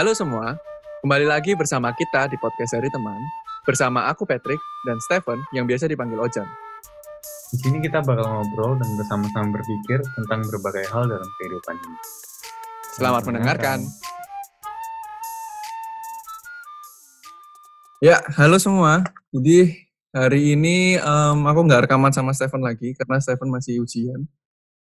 Halo semua, kembali lagi bersama kita di podcast dari teman. Bersama aku Patrick dan Stephen yang biasa dipanggil Ojan. Di sini kita bakal ngobrol dan bersama-sama berpikir tentang berbagai hal dalam kehidupan ini. Selamat mendengarkan. Ya, halo semua. Jadi hari ini em, aku nggak rekaman sama Stephen lagi karena Stephen masih ujian.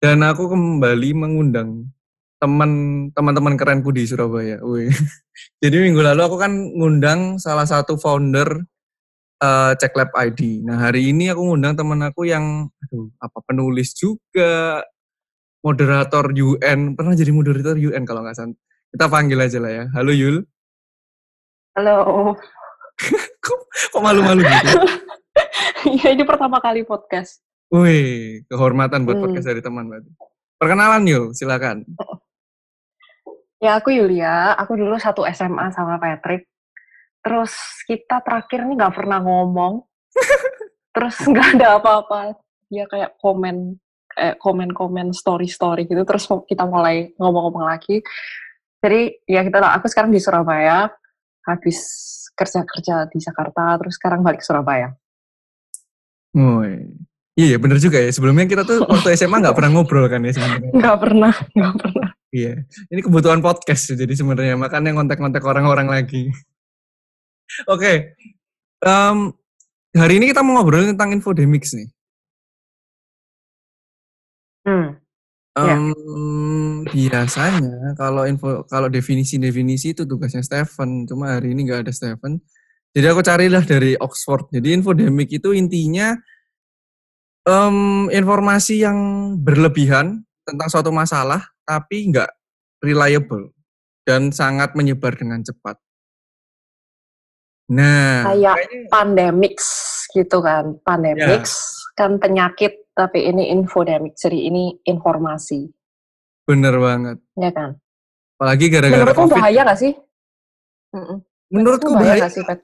Dan aku kembali mengundang teman teman-teman kerenku di Surabaya. Wih. Jadi minggu lalu aku kan ngundang salah satu founder eh, Cek Lab ID. Nah hari ini aku ngundang teman aku yang aduh, apa penulis juga, moderator UN, pernah jadi moderator UN kalau nggak salah. Kita panggil aja lah ya. Halo Yul. Halo. Kok, kok malu-malu gitu? Iya, ini pertama kali podcast. Wih, kehormatan buat Hmm. podcast dari teman berarti. Perkenalan Yul, silakan. Ya, aku Yulia. Aku dulu satu SMA sama Patrick. Terus kita terakhir nih nggak pernah ngomong. Terus nggak ada apa-apa. Ya kayak komen, eh, komen-komen story-story gitu. Terus kita mulai ngomong-ngomong lagi. Jadi ya kita aku sekarang di Surabaya. Habis kerja-kerja di Jakarta. Terus sekarang balik ke Surabaya. Wih. Iya, bener juga ya. Sebelumnya kita tuh waktu SMA nggak pernah ngobrol kan ya sebenarnya. Nggak pernah, nggak pernah. Iya. Ini kebutuhan podcast jadi sebenarnya makanya ngontek-ngontek orang-orang lagi. Oke. Em, hari ini kita mau ngobrol tentang infodemics nih. Hmm. Iya. Em, biasanya kalau info kalau definisi-definisi itu tugasnya Stephen, cuma hari ini nggak ada Stephen. Jadi aku carilah dari Oxford. Jadi infodemic itu intinya em, informasi yang berlebihan tentang suatu masalah tapi nggak reliable dan sangat menyebar dengan cepat. Nah, Kayak kayaknya- pandemics gitu kan. Pandemics kan penyakit, tapi ini infodemic. Jadi ini informasi, bener banget. ya kan? Apalagi gara-gara Menurutmu COVID. bahaya gak sih? Menurutku bahaya bahaya. gak sih, Pet?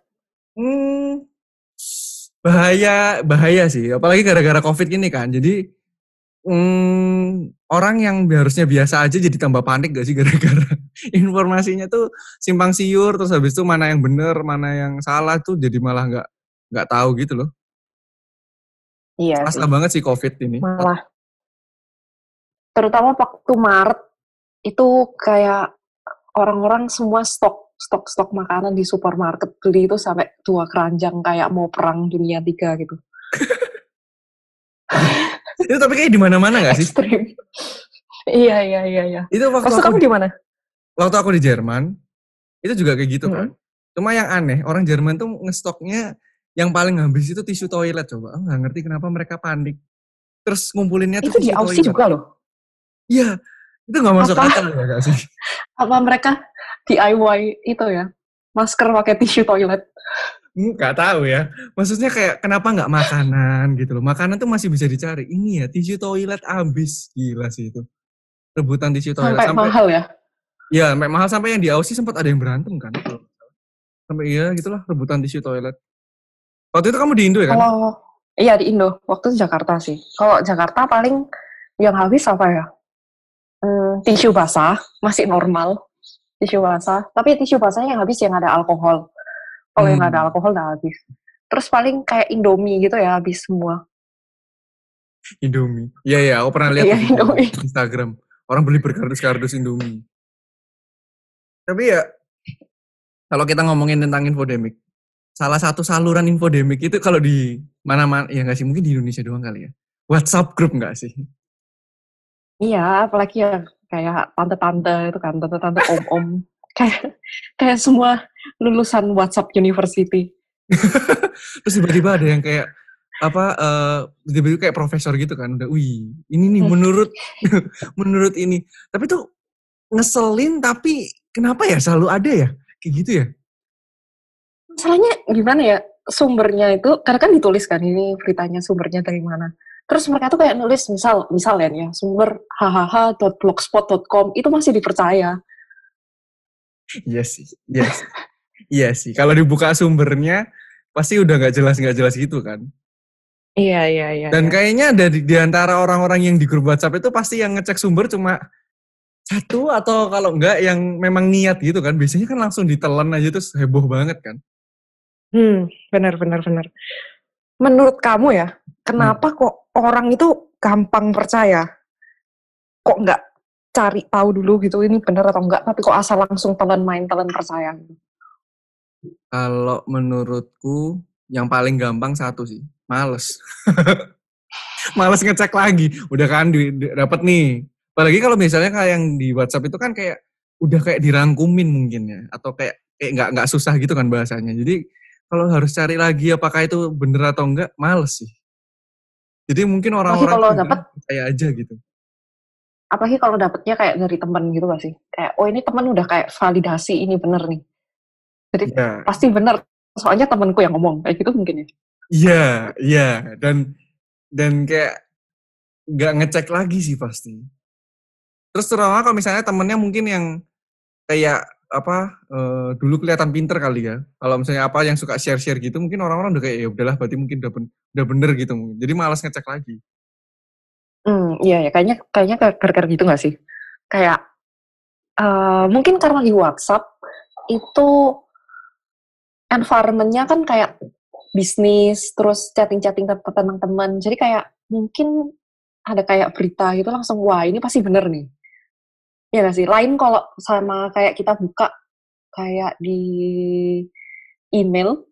Hmm, bahaya, bahaya sih. Apalagi gara-gara COVID gini kan. Jadi hmm, orang yang harusnya biasa aja jadi tambah panik gak sih gara-gara informasinya tuh simpang siur. Terus habis itu mana yang bener, mana yang salah tuh jadi malah nggak nggak tahu gitu loh. Iya. Masa banget sih COVID ini. Malah. Terutama waktu Maret, itu kayak orang-orang semua stok stok stok makanan di supermarket beli itu sampai dua keranjang kayak mau perang dunia tiga gitu. Itu tapi kayak di mana-mana gak sih? Ekstrim. iya iya iya iya. Itu waktu Maksud aku, kamu di mana? waktu aku di Jerman, itu juga kayak gitu kan. Mm. Cuma yang aneh, orang Jerman tuh ngestoknya yang paling habis itu tisu toilet coba. Aku nggak ngerti kenapa mereka panik. Terus ngumpulinnya tuh Itu di Aussie toilet. juga loh. Iya, itu nggak masuk Apa? akal ya gak sih? Apa mereka DIY itu ya? Masker pakai tisu toilet. Nggak tahu ya. Maksudnya kayak kenapa nggak makanan gitu loh. Makanan tuh masih bisa dicari. Ini ya tisu toilet habis. Gila sih itu. Rebutan tisu toilet. Sampai mahal ya? Iya, sampai mahal sampai yang di Aussie sempat ada yang berantem kan. salah. Sampai iya gitulah rebutan tisu toilet. Waktu itu kamu di Indo ya kan? Kalau iya di Indo, waktu itu Jakarta sih. Kalau Jakarta paling yang habis apa ya? Hmm, tisu basah masih normal, tisu basah. Tapi tisu basahnya yang habis yang ada alkohol. Kalau yang nggak ada Hmm. alkohol nggak habis. Terus paling kayak Indomie gitu ya habis semua. Indomie. Iya iya, aku pernah lihat Iya, di. Instagram. Orang beli berkardus-kardus Indomie. Tapi ya kalau kita ngomongin tentang infodemic, salah satu saluran infodemic itu kalau di mana-mana ya nggak sih mungkin di Indonesia doang kali ya. WhatsApp group nggak sih? Iya, apalagi ya kayak tante-tante itu kan, tante-tante om-om. kayak kayak semua lulusan WhatsApp University. Terus tiba-tiba ada yang kayak apa eh tiba-tiba kayak profesor gitu kan udah wih ini nih menurut menurut ini tapi tuh ngeselin tapi kenapa ya selalu ada ya kayak gitu ya Masalahnya gimana ya? Sumbernya itu karena kan ditulis kan ini beritanya sumbernya dari mana. Terus mereka tuh kayak nulis misal misal ya nih ya, sumber hahaha.blogspot.com itu masih dipercaya. Iya sih, iya sih. iya sih. Kalau dibuka sumbernya pasti udah nggak jelas nggak jelas gitu kan. Iya iya iya. Dan iya. kayaknya dari di antara orang-orang yang di grup WhatsApp itu pasti yang ngecek sumber cuma satu atau kalau enggak yang memang niat gitu kan. Biasanya kan langsung ditelan aja terus heboh banget kan. Hmm, benar benar benar. Menurut kamu ya, kenapa kok orang itu gampang percaya? Kok nggak cari tahu dulu gitu ini benar atau enggak, tapi kok asal langsung telan main, telan percaya gitu? Kalau menurutku yang paling gampang satu sih, males. males ngecek lagi. Udah kan dapet nih. Apalagi kalau misalnya kayak yang di WhatsApp itu kan kayak udah kayak dirangkumin mungkin ya atau kayak kayak nggak nggak susah gitu kan bahasanya. Jadi kalau harus cari lagi apakah itu bener atau enggak, males sih. Jadi mungkin orang-orang kalau dapet- percaya aja gitu. Apalagi kalau dapetnya kayak dari temen gitu gak sih? Kayak, oh ini temen udah kayak validasi ini bener nih. Jadi Iya. pasti bener. Soalnya temenku yang ngomong, kayak gitu mungkin ya. Iya, iya, dan dan kayak nggak ngecek lagi sih pasti. Terus terutama kalau misalnya temennya mungkin yang kayak apa eh, dulu kelihatan pinter kali ya. Kalau misalnya apa yang suka share-share gitu, mungkin orang-orang udah kayak ya udahlah berarti mungkin udah, ben- udah bener gitu. Jadi malas ngecek lagi. Hmm, iya ya, kayaknya kayaknya gara-gara gitu gak sih? Kayak eh mungkin karena di WhatsApp itu environment-nya kan kayak bisnis, terus chatting-chatting te- tentang teman. Jadi kayak mungkin ada kayak berita gitu langsung wah ini pasti bener nih. Ya gak sih? Lain kalau sama kayak kita buka kayak di email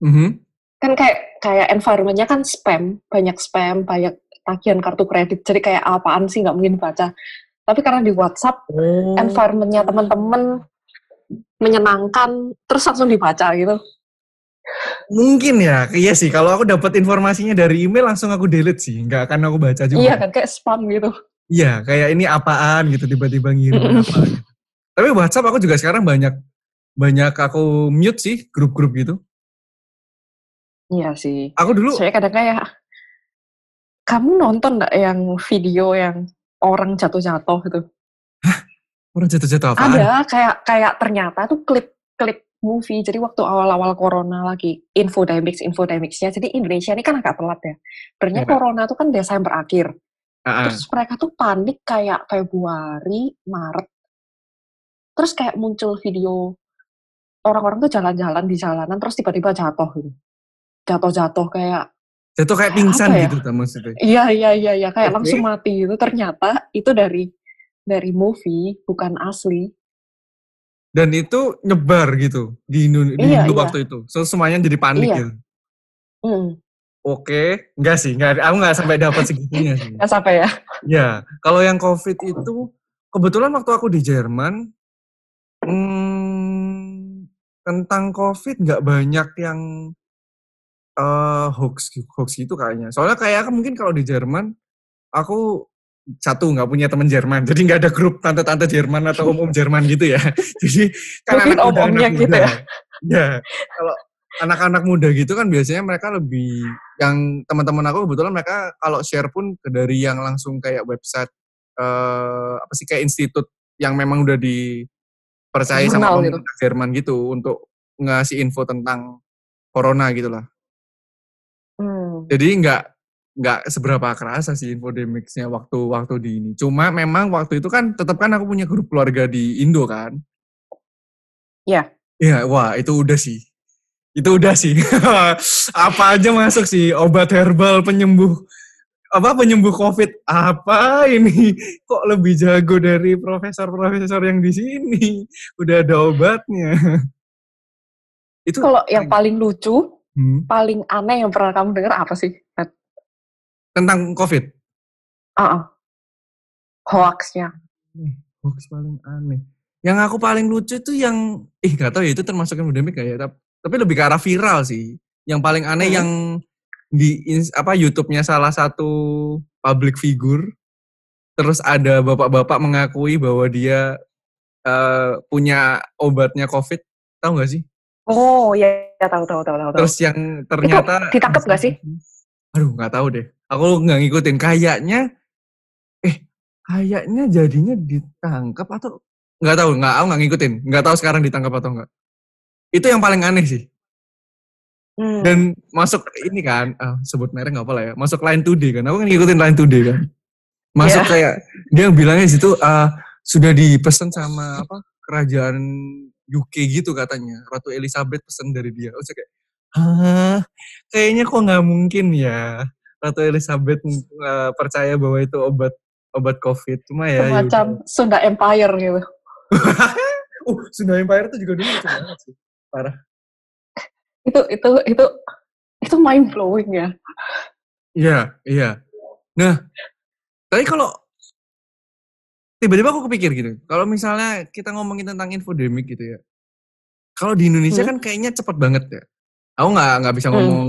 Mhm. kan kayak kayak environment-nya kan spam, banyak spam, banyak tagihan kartu kredit. Jadi kayak apaan sih nggak mungkin baca. Tapi karena di WhatsApp Oh. environment-nya teman-teman menyenangkan, terus langsung dibaca gitu. Mungkin ya, iya sih. Kalau aku dapat informasinya dari email langsung aku delete sih, nggak akan aku baca juga. Iya kan kayak spam gitu. Iya, kayak ini apaan gitu tiba-tiba ngirim apa gitu. Tapi WhatsApp aku juga sekarang banyak banyak aku mute sih grup-grup gitu. Iya sih. Aku dulu Saya kadang kayak kamu nonton nggak yang video yang orang jatuh-jatuh gitu? orang jatuh-jatuh apaan? Ada kayak kayak ternyata tuh klip klip movie. Jadi waktu awal-awal corona lagi infodemics infodemicsnya. Jadi Indonesia ini kan agak telat ya. Sebenarnya Iya. corona tuh kan Desember akhir. Terus mereka tuh panik kayak Februari, Maret. Terus kayak muncul video orang-orang tuh jalan-jalan di jalanan terus tiba-tiba jatuh gitu. Jatuh-jatuh kayak Jatuh kayak Kayak pingsan ya? gitu maksudnya. iya iya iya iya kayak Oke. langsung mati gitu. Ternyata itu dari dari movie bukan asli. Dan itu nyebar gitu di Indo, di Iya, iya. waktu itu. So semuanya jadi panik Iya. gitu. Hmm, Oke, enggak sih, enggak, aku enggak sampai dapat segitunya sih. nggak sampai ya. Ya, kalau yang COVID itu kebetulan waktu aku di Jerman, hmm, tentang COVID nggak banyak yang eh hoax hoax gitu kayaknya. Soalnya kayak aku mungkin kalau di Jerman, aku satu nggak punya teman Jerman, jadi nggak ada grup tante-tante Jerman atau om-om Jerman gitu ya. jadi kan Mungkin om-omnya gitu ya. Ya, kalau anak-anak muda gitu kan biasanya mereka lebih yang teman-teman aku kebetulan mereka kalau share pun dari yang langsung kayak website eh apa sih kayak institut yang memang udah dipercaya sama Jurnal gitu. pemerintah Jerman gitu untuk ngasih info tentang corona gitu lah. Hmm. Jadi nggak nggak seberapa kerasa sih infodemicsnya waktu waktu di ini. Cuma memang waktu itu kan tetap kan aku punya grup keluarga di Indo kan. Iya. Iya, wah itu udah sih. Itu udah sih. apa aja masuk sih obat herbal penyembuh apa penyembuh COVID apa ini kok lebih jago dari profesor-profesor yang di sini udah ada obatnya itu Kalau yang paling lucu, Hmm, paling aneh yang pernah kamu dengar apa sih? Tentang COVID Ah, ah. Hoaxnya. hoax paling aneh. Yang aku paling lucu itu yang, ih gak tahu ya itu termasuk endemik gak ya, tapi, tapi lebih ke arah viral sih. Yang paling aneh Hmm. yang di apa YouTube-nya salah satu public figure, terus ada bapak-bapak mengakui bahwa dia eh, punya obatnya COVID, tahu nggak sih? Oh, ya, ya tahu tahu tahu tahu. Terus yang ternyata ditangkap nggak sih? Aduh, nggak tahu deh. Aku nggak ngikutin. Kayaknya, eh, kayaknya jadinya ditangkap atau nggak tahu. Nggak, aku nggak ngikutin. Nggak tahu sekarang ditangkap atau nggak. Itu yang paling aneh sih. Hmm. Dan masuk ini kan, ah, sebut merek nggak apa lah ya. Masuk Line Today kan. Aku kan ngikutin Line Today kan. Masuk Iya. kayak dia bilangnya situ, ah, sudah dipesan sama apa kerajaan UK gitu katanya. Ratu Elizabeth pesan dari dia. Oh, saya kayak, Hah, kayaknya kok nggak mungkin ya Ratu Elizabeth uh, percaya bahwa itu obat obat COVID. Cuma ya. Semacam Sunda Empire gitu. uh, Sunda Empire itu juga dulu banget sih. Parah. Itu itu itu itu mind blowing ya. Iya, iya. Nah, tapi kalau tiba-tiba aku kepikir gitu, kalau misalnya kita ngomongin tentang infodemik gitu ya, kalau di Indonesia hmm. kan kayaknya cepet banget ya. Aku nggak nggak bisa hmm. ngomong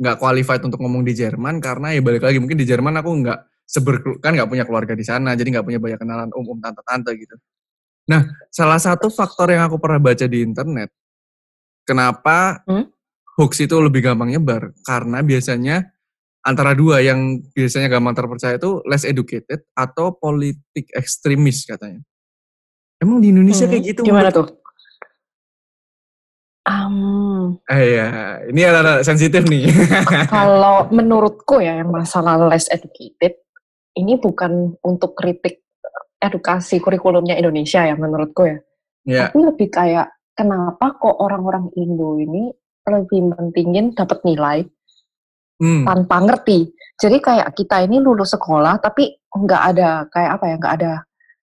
nggak hmm. qualified untuk ngomong di Jerman karena ya balik lagi mungkin di Jerman aku nggak seber kan nggak punya keluarga di sana, jadi nggak punya banyak kenalan umum tante-tante gitu. Nah, salah satu faktor yang aku pernah baca di internet, kenapa hmm? hoax itu lebih gampang nyebar karena biasanya antara dua yang biasanya gampang terpercaya itu less educated atau politik ekstremis katanya. Emang di Indonesia hmm, kayak gitu? Gimana tuh? Um, eh ya, ini ada sensitif nih. kalau menurutku ya yang masalah less educated ini bukan untuk kritik edukasi kurikulumnya Indonesia ya menurutku ya. Yeah. Tapi lebih kayak kenapa kok orang-orang Indo ini lebih mentingin dapat nilai hmm. tanpa ngerti. Jadi kayak kita ini lulus sekolah tapi nggak ada kayak apa ya nggak ada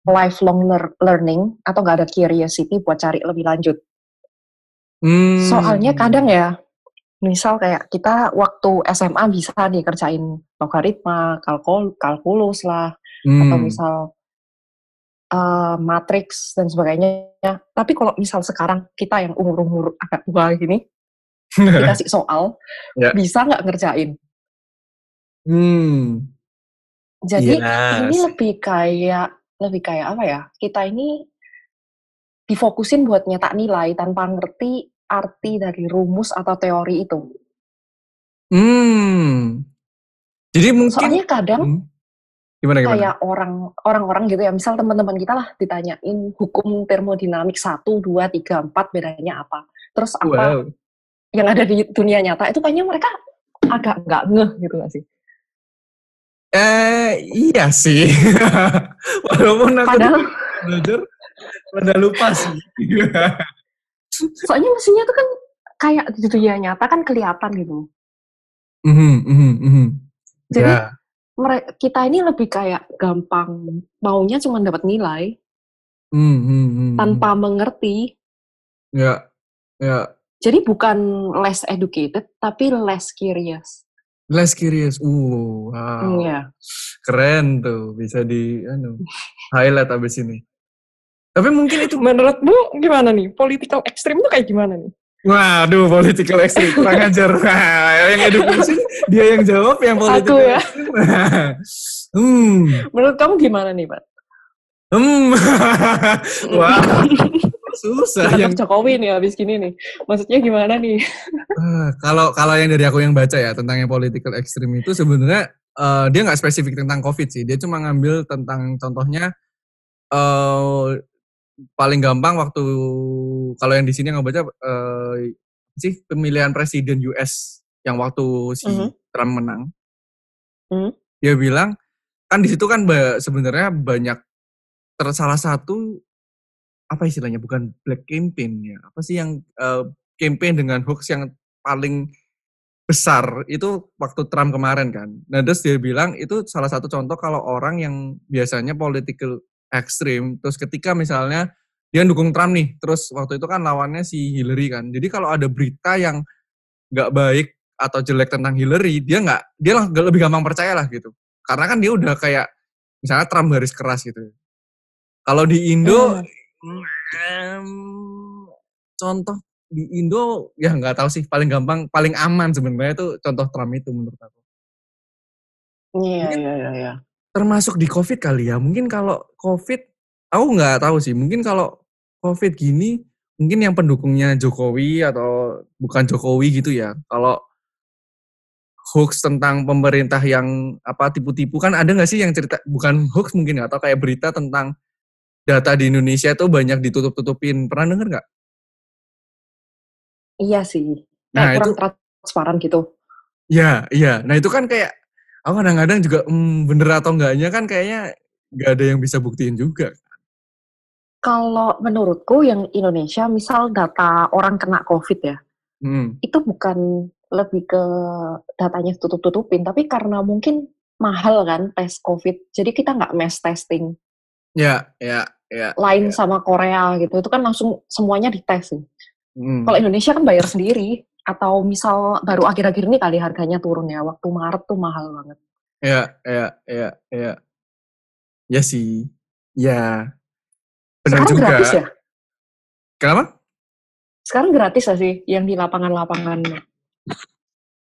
lifelong learning atau nggak ada curiosity buat cari lebih lanjut. Hmm. Soalnya kadang ya, misal kayak kita waktu SMA bisa nih kerjain logaritma, kalkul, kalkulus lah, hmm. atau misal uh, matrix dan sebagainya. Tapi kalau misal sekarang kita yang umur-umur agak tua gini, dikasih soal, yeah. bisa nggak ngerjain? Hmm. Jadi yes. ini lebih kayak lebih kayak apa ya? Kita ini difokusin buat nyetak nilai tanpa ngerti arti dari rumus atau teori itu. Hmm. Jadi mungkin soalnya kadang hmm. Gimana, gimana? kayak orang orang-orang gitu ya, misal teman-teman kita lah ditanyain hukum termodinamik satu, dua, tiga, empat bedanya apa? Terus apa wow yang ada di dunia nyata itu kayaknya mereka agak nggak ngeh gitu gak sih? Eh iya sih, walaupun aku Padahal, belajar pada lupa sih. Soalnya mesinnya tuh kan kayak di dunia nyata kan kelihatan gitu. Mm -hmm, mm -hmm. Jadi yeah. Kita ini lebih kayak gampang maunya cuma dapat nilai mm -hmm, tanpa mengerti. Ya, yeah. ya. Yeah jadi bukan less educated, tapi less curious. Less curious. Uh, wow. Iya. Keren tuh, bisa di anu, highlight abis ini. Tapi mungkin itu menurutmu gimana nih? Political extreme tuh kayak gimana nih? Waduh, political extreme kurang ajar. Nah, yang edukasi dia yang jawab, yang political Aku ya. hmm. Menurut kamu gimana nih, Pak? Hmm. Wah. Susah yang Jokowi nih habis gini nih. Maksudnya gimana nih? uh, kalau kalau yang dari aku yang baca ya tentang yang political extreme itu sebenarnya uh, dia nggak spesifik tentang COVID sih. Dia cuma ngambil tentang contohnya uh, paling gampang waktu kalau yang di sini nggak baca uh, sih pemilihan presiden US yang waktu si. -huh. Trump menang. -huh. Dia bilang kan di situ kan sebenarnya banyak ter salah satu apa istilahnya bukan black campaign ya apa sih yang uh, campaign dengan hoax yang paling besar itu waktu Trump kemarin kan. Nah terus dia bilang itu salah satu contoh kalau orang yang biasanya political extreme terus ketika misalnya dia dukung Trump nih terus waktu itu kan lawannya si Hillary kan. Jadi kalau ada berita yang nggak baik atau jelek tentang Hillary dia nggak dia lah lebih gampang percaya lah gitu. Karena kan dia udah kayak misalnya Trump garis keras gitu. Kalau di Indo hmm contoh di Indo ya nggak tahu sih paling gampang paling aman sebenarnya itu contoh Trump itu menurut aku. Iya iya iya. Termasuk di COVID kali ya. Mungkin kalau COVID aku nggak tahu sih. Mungkin kalau COVID gini mungkin yang pendukungnya Jokowi atau bukan Jokowi gitu ya. Kalau hoax tentang pemerintah yang apa tipu-tipu kan ada nggak sih yang cerita bukan hoax mungkin atau kayak berita tentang data di Indonesia itu banyak ditutup-tutupin. Pernah denger nggak? Iya sih. Nah, kurang itu, transparan gitu. Iya, iya. Nah itu kan kayak, aku kadang-kadang juga hmm, bener atau enggaknya kan kayaknya nggak ada yang bisa buktiin juga. Kan. Kalau menurutku yang Indonesia, misal data orang kena COVID ya, Hmm. itu bukan lebih ke datanya tutup-tutupin, tapi karena mungkin mahal kan tes COVID, jadi kita nggak mass testing. Ya, ya, ya. Lain sama Korea gitu, itu kan langsung semuanya dites sih. Hmm. Kalau Indonesia kan bayar sendiri, atau misal baru akhir-akhir ini kali harganya turun ya, waktu Maret tuh mahal banget. Ya, ya, ya, ya. Ya sih. Ya. Benar Sekarang juga. gratis ya? Kenapa? Sekarang gratis ya sih, yang di lapangan-lapangan.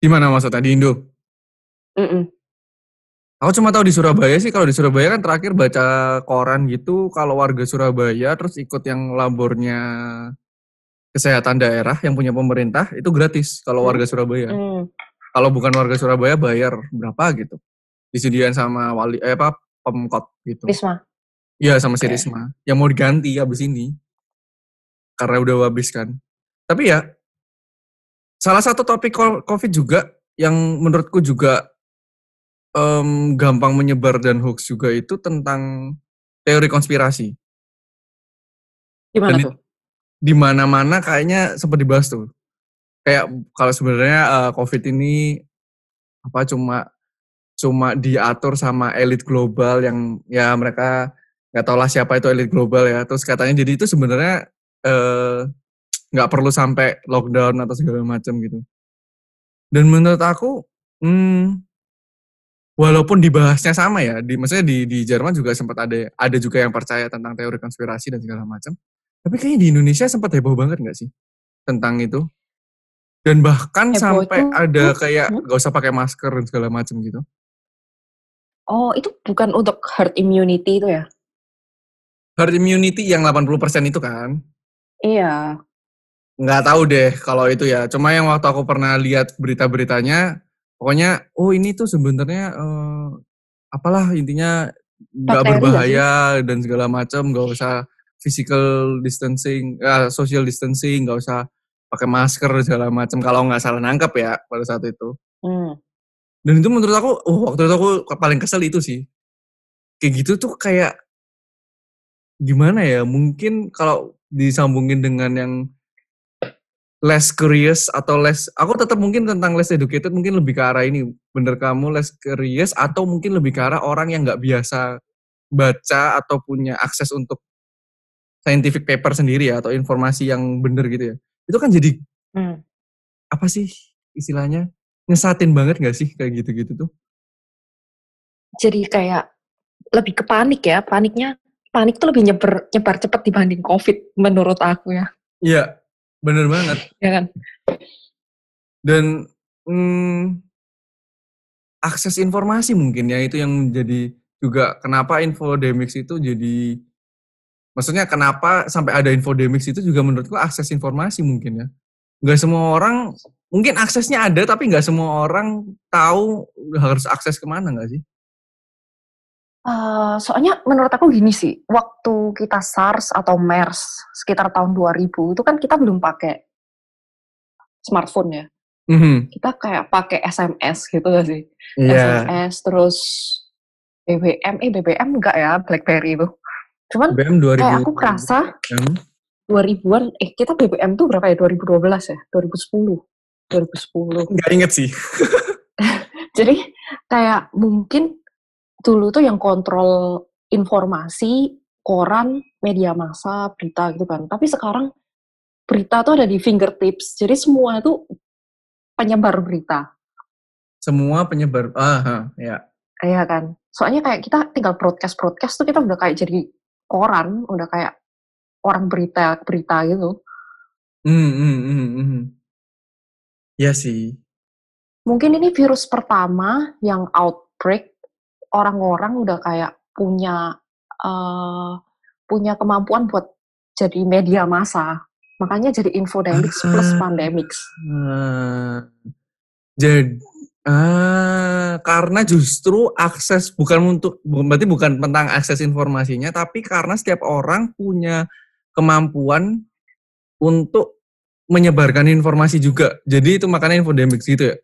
Di mana maksudnya? Di Indo? Mm-mm. Aku cuma tahu di Surabaya sih, kalau di Surabaya kan terakhir baca koran gitu, kalau warga Surabaya terus ikut yang labornya kesehatan daerah yang punya pemerintah, itu gratis kalau Hmm. warga Surabaya. Mm. Kalau bukan warga Surabaya bayar berapa gitu. Disediain sama wali, eh apa, pemkot gitu. Risma. Iya sama si Oke. Risma. Yang mau diganti habis ini. Karena udah habis kan. Tapi ya, salah satu topik COVID juga yang menurutku juga em, gampang menyebar dan hoax juga itu tentang teori konspirasi. Gimana Dan tuh? Di mana-mana kayaknya sempat dibahas tuh. Kayak kalau sebenarnya eh, COVID ini apa cuma cuma diatur sama elit global yang ya mereka nggak tahu lah siapa itu elit global ya. Terus katanya jadi itu sebenarnya eh, nggak perlu sampai lockdown atau segala macam gitu. Dan menurut aku, hmm, walaupun dibahasnya sama ya, di maksudnya di di Jerman juga sempat ada ada juga yang percaya tentang teori konspirasi dan segala macam. Tapi kayaknya di Indonesia sempat heboh banget nggak sih tentang itu? Dan bahkan Heboh sampai itu- ada kayak Hmm? nggak usah pakai masker dan segala macam gitu. Oh, itu bukan untuk herd immunity itu ya? Herd immunity yang 80% itu kan. Iya. Nggak tahu deh kalau itu ya. Cuma yang waktu aku pernah lihat berita-beritanya, pokoknya oh ini tuh sebenarnya eh, apalah intinya nggak berbahaya dan segala macam, nggak usah physical distancing, eh, social distancing, nggak usah pakai masker segala macam. Kalau nggak salah nangkep ya pada saat itu. Hmm. Dan itu menurut aku, oh waktu itu aku paling kesel itu sih. Kayak gitu tuh kayak gimana ya? Mungkin kalau disambungin dengan yang less curious atau less, aku tetap mungkin tentang less educated mungkin lebih ke arah ini. Bener kamu less curious atau mungkin lebih ke arah orang yang nggak biasa baca atau punya akses untuk scientific paper sendiri ya atau informasi yang bener gitu ya. Itu kan jadi Hmm. apa sih istilahnya ngesatin banget nggak sih kayak gitu-gitu tuh? Jadi kayak lebih ke panik ya. Paniknya, panik tuh lebih nyebar, nyebar cepat dibanding COVID menurut aku ya. Iya, bener banget. Ya kan? Dan hmm, akses informasi mungkin ya itu yang menjadi juga kenapa infodemics itu jadi maksudnya kenapa sampai ada infodemics itu juga menurutku akses informasi mungkin ya. Nggak semua orang mungkin aksesnya ada tapi nggak semua orang tahu harus akses ke mana nggak sih? Eh, soalnya menurut aku gini sih, waktu kita SARS atau MERS sekitar tahun 2000 itu kan kita belum pakai smartphone ya. Mhm, Kita kayak pakai SMS gitu gak sih? Iya. SMS terus BBM, eh BBM enggak ya BlackBerry itu. Cuman BBM 2000. kayak aku kerasa Hmm, 2000-an, eh kita BBM tuh berapa ya? 2012 ya? 2010. 2010. Nggak inget sih. Jadi kayak mungkin dulu tuh yang kontrol informasi, koran, media massa, berita gitu kan. Tapi sekarang berita tuh ada di fingertips. Jadi semua tuh penyebar berita. Semua penyebar. Ah, ah, ya. Iya kan? Soalnya kayak kita tinggal broadcast-broadcast tuh kita udah kayak jadi koran, udah kayak orang berita-berita gitu. Hmm, hmm, hmm, hmm. Ya sih. Mungkin ini virus pertama yang outbreak, orang-orang udah kayak punya eh, punya kemampuan buat jadi media massa. Makanya jadi infodemics plus Ah. pandemics. Ah, jadi ah, karena justru akses bukan untuk berarti bukan tentang akses informasinya tapi karena setiap orang punya kemampuan untuk menyebarkan informasi juga. Jadi itu makanya infodemics gitu ya.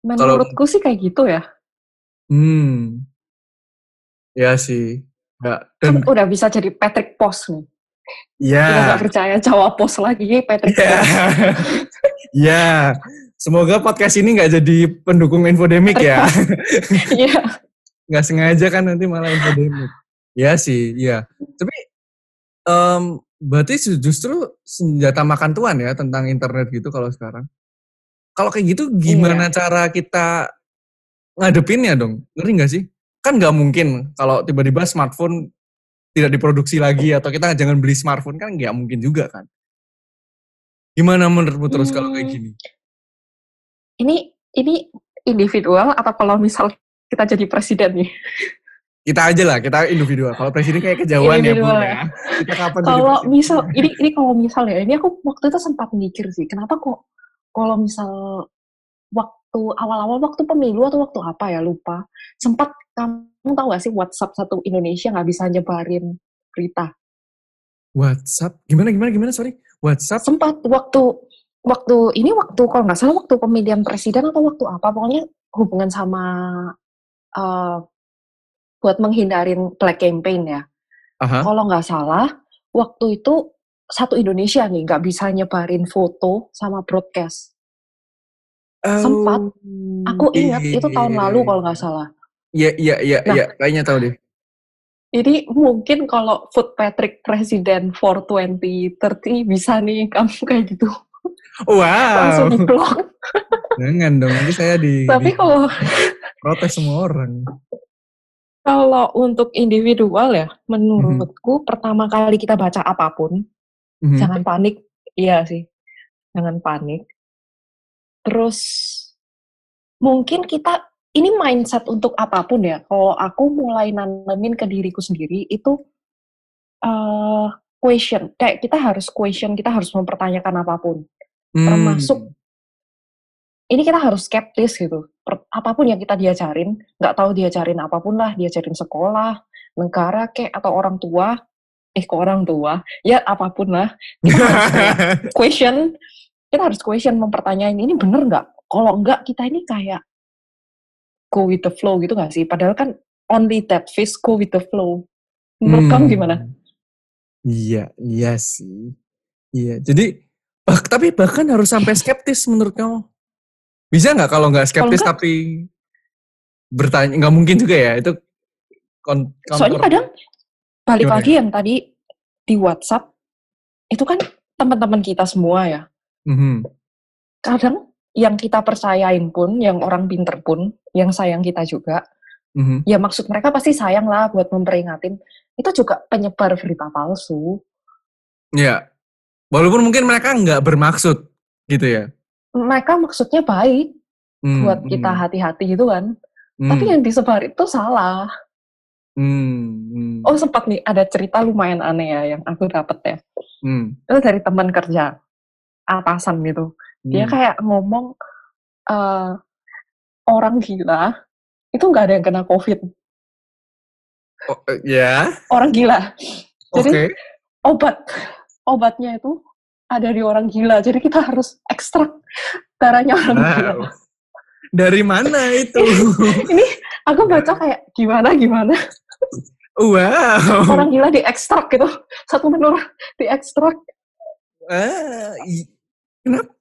Menurutku sih kayak gitu ya. Hmm. Ya sih. Kan dan udah bisa jadi Patrick Post nih. ya. Udah nggak percaya Jawa Post lagi, Patrick. Post. ya. Semoga podcast ini nggak jadi pendukung infodemik ya. Iya. nggak sengaja kan nanti malah infodemik. Ya sih, iya. Tapi em, berarti justru senjata makan tuan ya tentang internet gitu kalau sekarang. Kalau kayak gitu gimana cara kita ngadepinnya dong? Ngerti nggak sih? Kan nggak mungkin kalau tiba-tiba smartphone tidak diproduksi lagi atau kita jangan beli smartphone kan nggak mungkin juga kan. Gimana menurutmu terus kalau kayak Hmm. gini? Ini ini individual atau kalau misal kita jadi presiden nih? Kita aja lah, kita individual. Kalau presiden kayak kejauhan ya, Bu Individual ya. Kita kapan Kalau misal ini ini kalau misal ya, ini aku waktu itu sempat mikir sih, kenapa kok kalau misal waktu awal-awal waktu pemilu atau waktu apa ya lupa, sempat kamu tahu gak sih WhatsApp satu Indonesia nggak bisa nyebarin berita. WhatsApp? Gimana, gimana, gimana? Sorry. WhatsApp? Sempat waktu waktu ini waktu kalau nggak salah waktu pemilihan presiden atau waktu apa pokoknya hubungan sama eh, buat menghindarin black campaign ya. Aha. Kalau nggak salah waktu itu satu Indonesia nih nggak bisa nyebarin foto sama broadcast. sempat. Oh, Aku ingat iya, itu tahun iya, lalu iya. kalau nggak salah. Iya, iya, iya, Nah. iya. Kayaknya tahu deh. Jadi mungkin kalau Food Patrick Presiden for 2030 bisa nih kamu kayak gitu langsung Wow. di blok. Jangan dong, nanti saya di, Tapi di kalau protes semua orang. kalau untuk individual ya, menurutku pertama kali kita baca apa pun, Mhm. jangan panik. Iya sih, jangan panik. Terus mungkin kita ini mindset untuk apa pun ya. Kalau aku mulai nanemin ke diriku sendiri itu eh question. Kayak kita harus question, kita harus mempertanyakan apa pun. Termasuk Hmm. Ini kita harus skeptis gitu. Per- apa pun yang kita diajarin, nggak tahu diajarin apa pun lah, diajarin sekolah, negara kek atau orang tua, eh ke orang tua, ya apa pun lah. Kita harus kayak question, kita harus question mempertanyain ini bener nggak? Kalau enggak kita ini kayak go with the flow gitu nggak sih? Padahal kan only that fish go with the flow. Menurut kamu Hmm. gimana? Iya, iya sih. Iya, jadi bah- tapi bahkan harus sampai skeptis menurut kamu. Bisa nggak kalau nggak skeptis nggak- tapi bertanya? Nggak mungkin juga ya itu. Kon, Soalnya kadang balik Gimana lagi yang tadi di WhatsApp itu kan teman-teman kita semua ya. Mhm. Kadang yang kita percayain pun, yang orang pinter pun, yang sayang kita juga, Mhm. ya maksud mereka pasti sayang lah buat memperingatin. Itu juga penyebar berita palsu. Iya. Walaupun mungkin mereka nggak bermaksud gitu ya. Mereka maksudnya baik Hmm, buat kita hmm, hati-hati gitu kan. hmm, Tapi yang disebar itu salah. hmm, hmm, Oh sempat nih ada cerita lumayan aneh ya yang aku dapet ya. hmm, Itu dari teman kerja atasan gitu. Dia hmm. kayak ngomong eh, orang gila itu nggak ada yang kena covid. Oh, eh, ya, Orang gila. oke. Jadi obat obatnya itu ada di orang gila. Jadi kita harus ekstrak darahnya orang gila. Wow. Dari mana itu? Ini aku baca kayak gimana gimana wow. orang gila diekstrak gitu. Satu menur diekstrak. Ah, kenapa?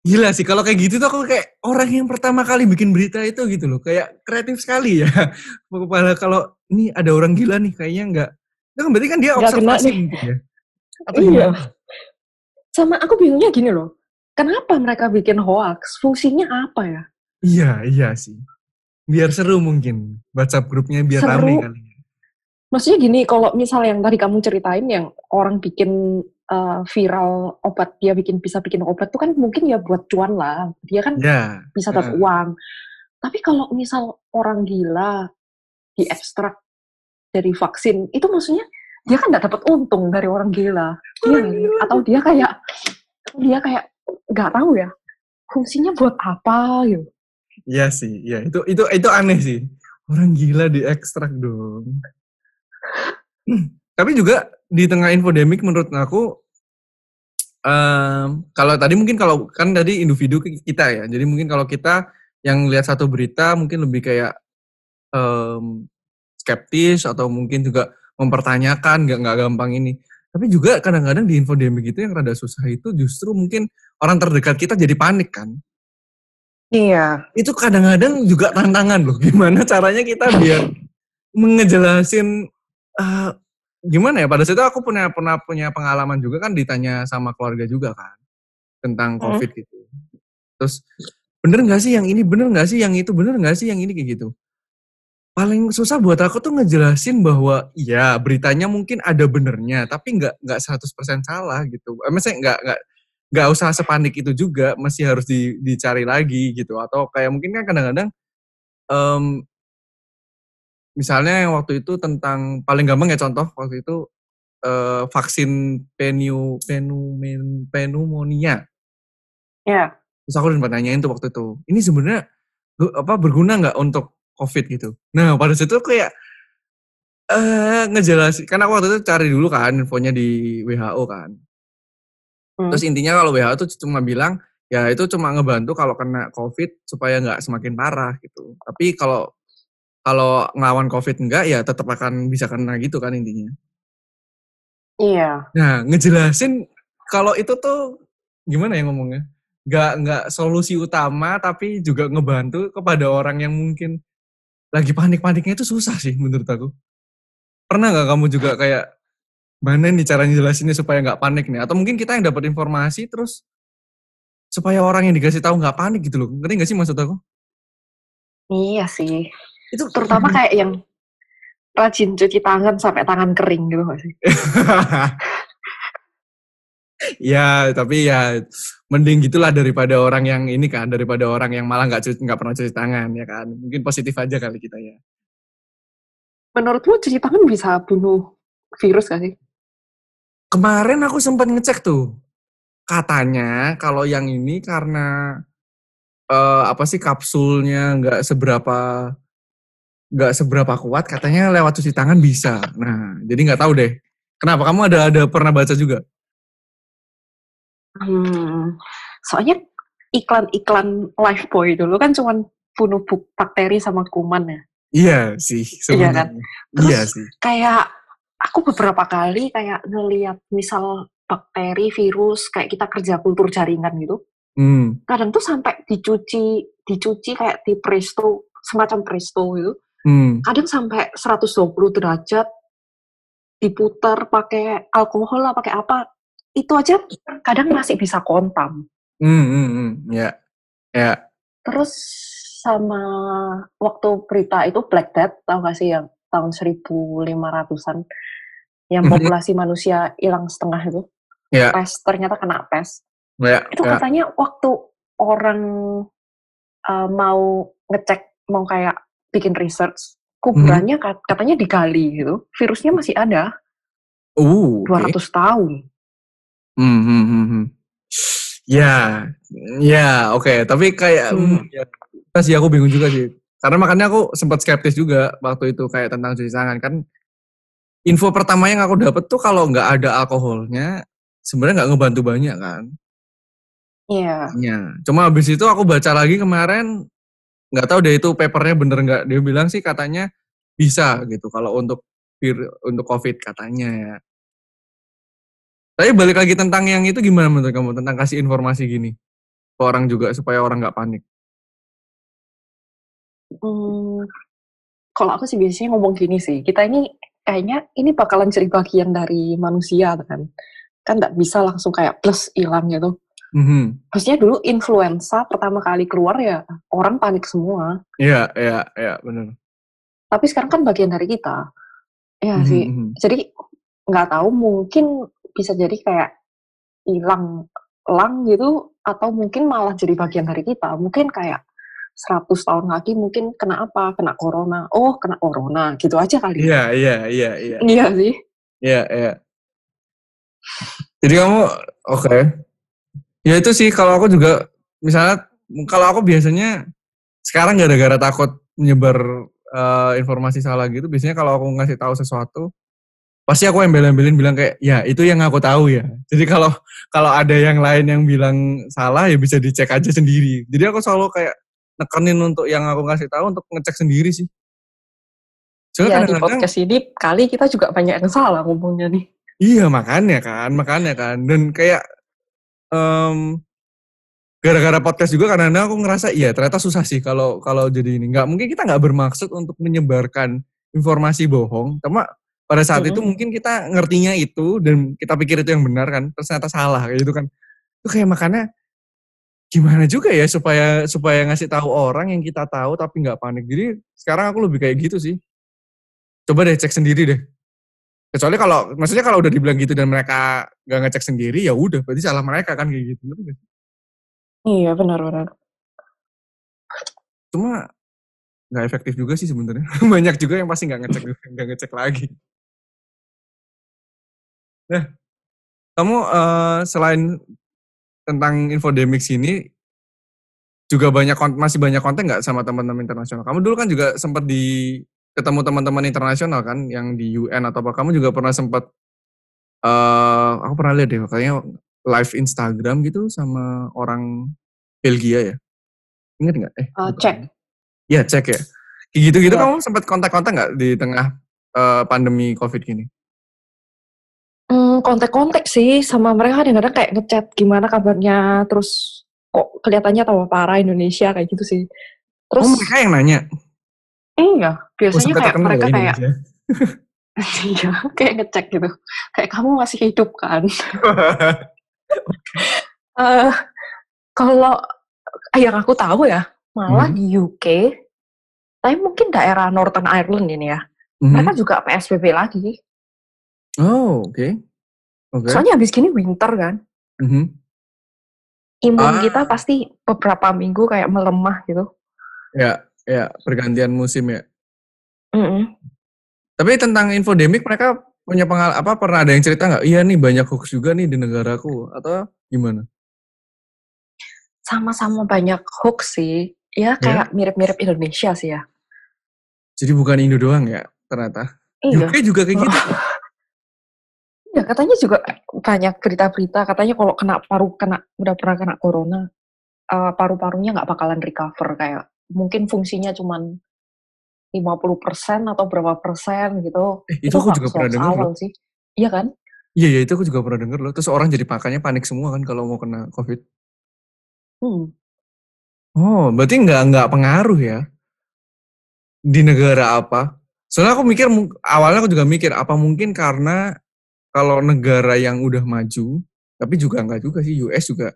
Gila sih, kalau kayak gitu tuh aku kayak orang yang pertama kali bikin berita itu gitu loh. Kayak kreatif sekali ya. Padahal kalau ini ada orang gila nih, kayaknya enggak. Itu kan berarti kan dia Nggak kena observasi nih. ya. Atau Iya. gimana? Sama aku bingungnya gini loh. Kenapa mereka bikin hoax? Fungsinya apa ya? Iya, iya sih. Biar seru mungkin. WhatsApp grupnya biar Seru. rame kali. Maksudnya gini, kalau misal yang tadi kamu ceritain yang orang bikin uh, viral obat, dia bikin bisa bikin obat tuh kan mungkin ya buat cuan lah. Dia kan Ya. bisa dapat Heeh. uang. Tapi kalau misal orang gila diekstrak dari vaksin, itu maksudnya dia kan nggak dapat untung dari orang gila. Orang gila. Atau dia kayak dia kayak nggak tahu ya fungsinya buat apa gitu. Iya sih, iya itu itu itu aneh sih. Orang gila diekstrak dong. Hmm, Tapi juga di tengah infodemik menurut aku em, kalau tadi mungkin kalau kan tadi individu ki- kita ya. Jadi mungkin kalau kita yang lihat satu berita mungkin lebih kayak em, skeptis atau mungkin juga mempertanyakan, nggak nggak gampang ini. Tapi juga kadang-kadang di infodemic itu yang rada susah itu justru mungkin orang terdekat kita jadi panik kan. Iya. Itu kadang-kadang juga tantangan loh. Gimana caranya kita biar ngejelasin uh, gimana ya pada saat itu aku punya pernah punya pengalaman juga kan ditanya sama keluarga juga kan tentang Hmm. covid gitu terus bener nggak sih yang ini bener nggak sih yang itu bener nggak sih yang ini kayak gitu paling susah buat aku tuh ngejelasin bahwa ya beritanya mungkin ada benernya tapi nggak nggak 100% salah gitu. Eh, maksudnya nggak nggak nggak usah sepanik itu juga masih harus di, dicari lagi gitu. Atau kayak mungkin kan kadang-kadang em, misalnya yang waktu itu tentang paling gampang ya contoh waktu itu eh, vaksin pneu pneumen pneumonia. Iya. terus aku sempat nanyain tuh waktu itu ini sebenarnya apa berguna nggak untuk covid gitu nah pada situ kayak eh ngejelasin karena aku waktu itu cari dulu kan infonya di WHO kan Hmm. terus intinya kalau WHO tuh cuma bilang ya itu cuma ngebantu kalau kena covid supaya nggak semakin parah gitu tapi kalau kalau ngelawan covid enggak ya tetap akan bisa kena gitu kan intinya Iya. Nah, ngejelasin kalau itu tuh gimana ya ngomongnya? Nggak nggak solusi utama tapi juga ngebantu kepada orang yang mungkin lagi panik-paniknya itu susah sih menurut aku. Pernah nggak kamu juga kayak mana nih cara ngejelasinnya supaya nggak panik nih? Atau mungkin kita yang dapat informasi terus supaya orang yang dikasih tahu nggak panik gitu loh. Ngerti nggak sih maksud aku? Iya sih. Itu Terutama kayak yang rajin cuci tangan sampai tangan kering gitu sih? ya tapi ya mending gitulah daripada orang yang ini kan daripada orang yang malah nggak nggak pernah cuci tangan ya kan? Mungkin positif aja kali kita ya. Menurutmu cuci tangan bisa bunuh virus gak sih? kemarin aku sempat ngecek tuh. Katanya kalau yang ini karena eh, apa sih kapsulnya nggak seberapa nggak seberapa kuat katanya lewat cuci tangan bisa. Nah jadi nggak tahu deh. Kenapa? Kamu ada ada pernah baca juga Hmm, soalnya iklan-iklan Lifebuoy dulu kan cuman bunuh bu- bakteri sama kuman ya. iya sih Iya kan? sebenarnya Terus iya sih kayak aku beberapa kali kayak ngeliat misal bakteri, virus, kayak kita kerja kultur jaringan gitu. hmm. Kadang tuh sampai dicuci, dicuci kayak di presto, semacam presto gitu. Hmm. Kadang sampai 120 derajat diputar pakai alkohol lah, pakai apa. Itu aja kadang masih bisa kontam. Hmm, hmm, hmm, ya, ya, Terus sama waktu berita itu Black Death, tau gak sih yang tahun 1500-an, yang Mhm. populasi manusia hilang setengah itu, ya, pes, ternyata kena pes. ya, Itu ya. katanya waktu orang uh, mau ngecek, mau kayak bikin research, kuburannya kat- katanya digali gitu, virusnya masih ada, Uh, oke. 200 tahun. Hmm, hmm, hmm, hmm. Ya, ya, oke. Tapi kayak, Hmm. hmm, ya, sih aku bingung juga sih. Karena makanya aku sempat skeptis juga waktu itu kayak tentang cuci tangan kan. Info pertama yang aku dapat tuh kalau nggak ada alkoholnya, sebenarnya nggak ngebantu banyak kan. Iya. Ya, cuma habis itu aku baca lagi kemarin, nggak tahu deh itu papernya bener nggak. Dia bilang sih katanya bisa gitu kalau untuk untuk COVID katanya ya. Tapi balik lagi tentang yang itu gimana menurut kamu tentang kasih informasi gini ke orang juga supaya orang nggak panik. Hmm, kalau aku sih biasanya ngomong gini sih, kita ini kayaknya ini bakalan jadi bagian dari manusia kan. Kan nggak bisa langsung kayak plus hilang gitu. Mhm. Maksudnya dulu influenza pertama kali keluar ya orang panik semua. Iya, iya, iya, benar. Tapi sekarang kan bagian dari kita. Ya Mhm, sih. mhm. Jadi nggak tahu mungkin bisa jadi kayak hilang lang gitu atau mungkin malah jadi bagian dari kita. Mungkin kayak 100 tahun lagi mungkin kena apa? Kena corona. Oh, kena corona. Gitu aja kali. Iya, iya, iya, iya. Iya sih. Iya, iya. Jadi kamu oke. Ya itu sih kalau aku juga misalnya kalau aku biasanya sekarang gara-gara takut menyebar eh, informasi salah gitu, biasanya kalau aku ngasih tahu sesuatu pasti aku embel-embelin bilang kayak ya itu yang aku tahu ya. Jadi kalau kalau ada yang lain yang bilang salah ya bisa dicek aja sendiri. Jadi aku selalu kayak nekenin untuk yang aku ngasih tahu untuk ngecek sendiri sih. Soalnya Iya, di kadang-kadang podcast ini kali kita juga banyak yang salah ngomongnya nih. Iya makanya kan, makanya kan. Dan kayak em, gara-gara podcast juga kadang-kadang aku ngerasa iya ternyata susah sih kalau kalau jadi ini. Nggak mungkin kita nggak bermaksud untuk menyebarkan informasi bohong. Cuma pada saat itu mungkin kita ngertinya itu dan kita pikir itu yang benar kan, terus ternyata salah kayak gitu kan. Itu kayak makanya gimana juga ya supaya supaya ngasih tahu orang yang kita tahu tapi nggak panik. Jadi sekarang aku lebih kayak gitu sih. Coba deh cek sendiri deh. Kecuali kalau maksudnya kalau udah dibilang gitu dan mereka nggak ngecek sendiri ya udah berarti salah mereka kan kayak gitu. Sih? Iya, benar-benar. Cuma nggak efektif juga sih sebenarnya. Banyak juga yang pasti nggak ngecek nggak ngecek lagi. Nah, kamu eh, selain tentang infodemic sini juga banyak masih banyak konten nggak sama teman-teman internasional? Kamu dulu kan juga sempat di ketemu teman-teman internasional kan yang di UN atau apa? Kamu juga pernah sempat eh aku pernah lihat deh kayaknya live Instagram gitu sama orang Belgia ya. Ingat nggak? Eh, Uh, bukan. cek. Iya cek ya. Kayak gitu-gitu Iya. kamu sempat kontak-kontak nggak di tengah eh, pandemi COVID gini? Hmm, kontak-kontak sih sama mereka kadang-kadang kayak ngechat gimana kabarnya, terus kok kelihatannya tambah parah Indonesia kayak gitu sih. Terus Oh mereka yang nanya. iya, Oh, biasanya kayak mereka ya kayak iya, kayak ngecek gitu. Kayak kamu masih hidup kan? Eh kalau yang aku tahu ya, malah Hmm. di UK, tapi mungkin daerah Northern Ireland ini ya, Mhm. mereka juga PSBB lagi. Oh oke. Oke. Soalnya habis gini winter kan, Mhm. imun Ah. kita pasti beberapa minggu kayak melemah gitu. Ya ya pergantian musim ya. Mm-mm. Tapi tentang infodemic mereka punya pengal apa pernah ada yang cerita nggak? Iya nih banyak hoax juga nih di negaraku atau gimana? Sama-sama banyak hoax sih. Ya kayak mirip-mirip Indonesia sih ya. Jadi bukan Indo doang ya ternyata. Iya. UK juga kayak gitu. Iya, katanya juga banyak berita-berita katanya kalau kena paru kena udah pernah kena corona eh, paru-parunya nggak bakalan recover kayak mungkin fungsinya cuman 50% atau berapa persen gitu. Eh, itu aku juga pernah dengar awal loh. sih. Iya kan? Iya iya itu aku juga pernah denger loh. Terus orang jadi makanya panik semua kan kalau mau kena COVID. Hmm. Oh, berarti nggak nggak pengaruh ya di negara apa? Soalnya aku mikir awalnya aku juga mikir apa mungkin karena kalau negara yang udah maju, tapi juga nggak juga sih US juga.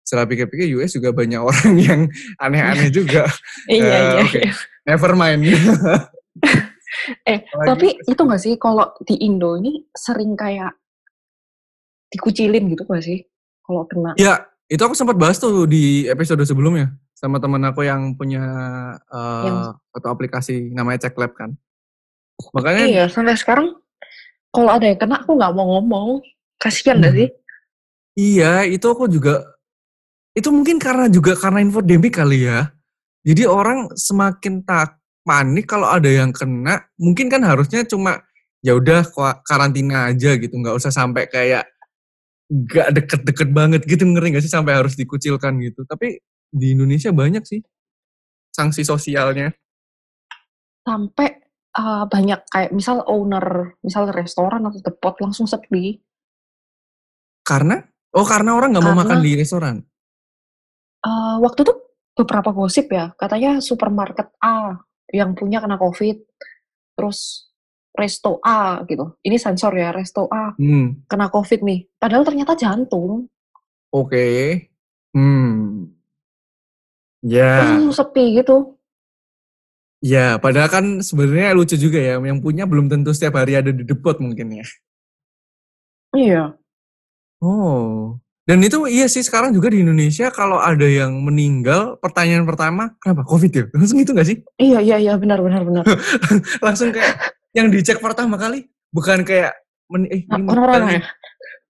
Setelah pikir-pikir US juga banyak orang yang aneh-aneh juga. Iya, Eh, iya. oke. Never mind. Eh, Apalagi tapi itu nggak sih kalau di Indo ini sering kayak dikucilin gitu gak sih? Kalau kena. Ya, itu aku sempat bahas tuh di episode sebelumnya sama teman aku yang punya eh, Yang- satu aplikasi namanya Check Lab kan. Makanya Iya, sampai sekarang kalau ada yang kena aku nggak mau ngomong. Kasihan gak Hmm. sih? Iya, itu aku juga itu mungkin karena juga karena infodemic kali ya. Jadi orang semakin tak panik kalau ada yang kena, mungkin kan harusnya cuma ya udah karantina aja gitu, nggak usah sampai kayak nggak deket-deket banget gitu ngeri nggak sih sampai harus dikucilkan gitu. Tapi di Indonesia banyak sih sanksi sosialnya. Sampai uh, banyak kayak misal owner, misal restoran atau depot langsung sepi. Karena oh karena orang nggak mau Karena- makan di restoran. Uh, waktu itu beberapa gosip ya, katanya supermarket A yang punya kena COVID. Terus resto A gitu. Ini sensor ya, resto A Hmm, kena COVID nih. Padahal ternyata jantung. oke. Hmm. Ya. Langsung sepi gitu. Ya, padahal kan sebenarnya lucu juga ya, yang punya belum tentu setiap hari ada di depot mungkin ya. Iya. Oh, dan itu iya sih sekarang juga di Indonesia kalau ada yang meninggal, pertanyaan pertama, kenapa COVID ya? Langsung itu gak sih? Iya, iya, iya, benar, benar, benar. Langsung kayak yang dicek pertama kali, bukan kayak, men, eh ini Nah, Orang-orang ya.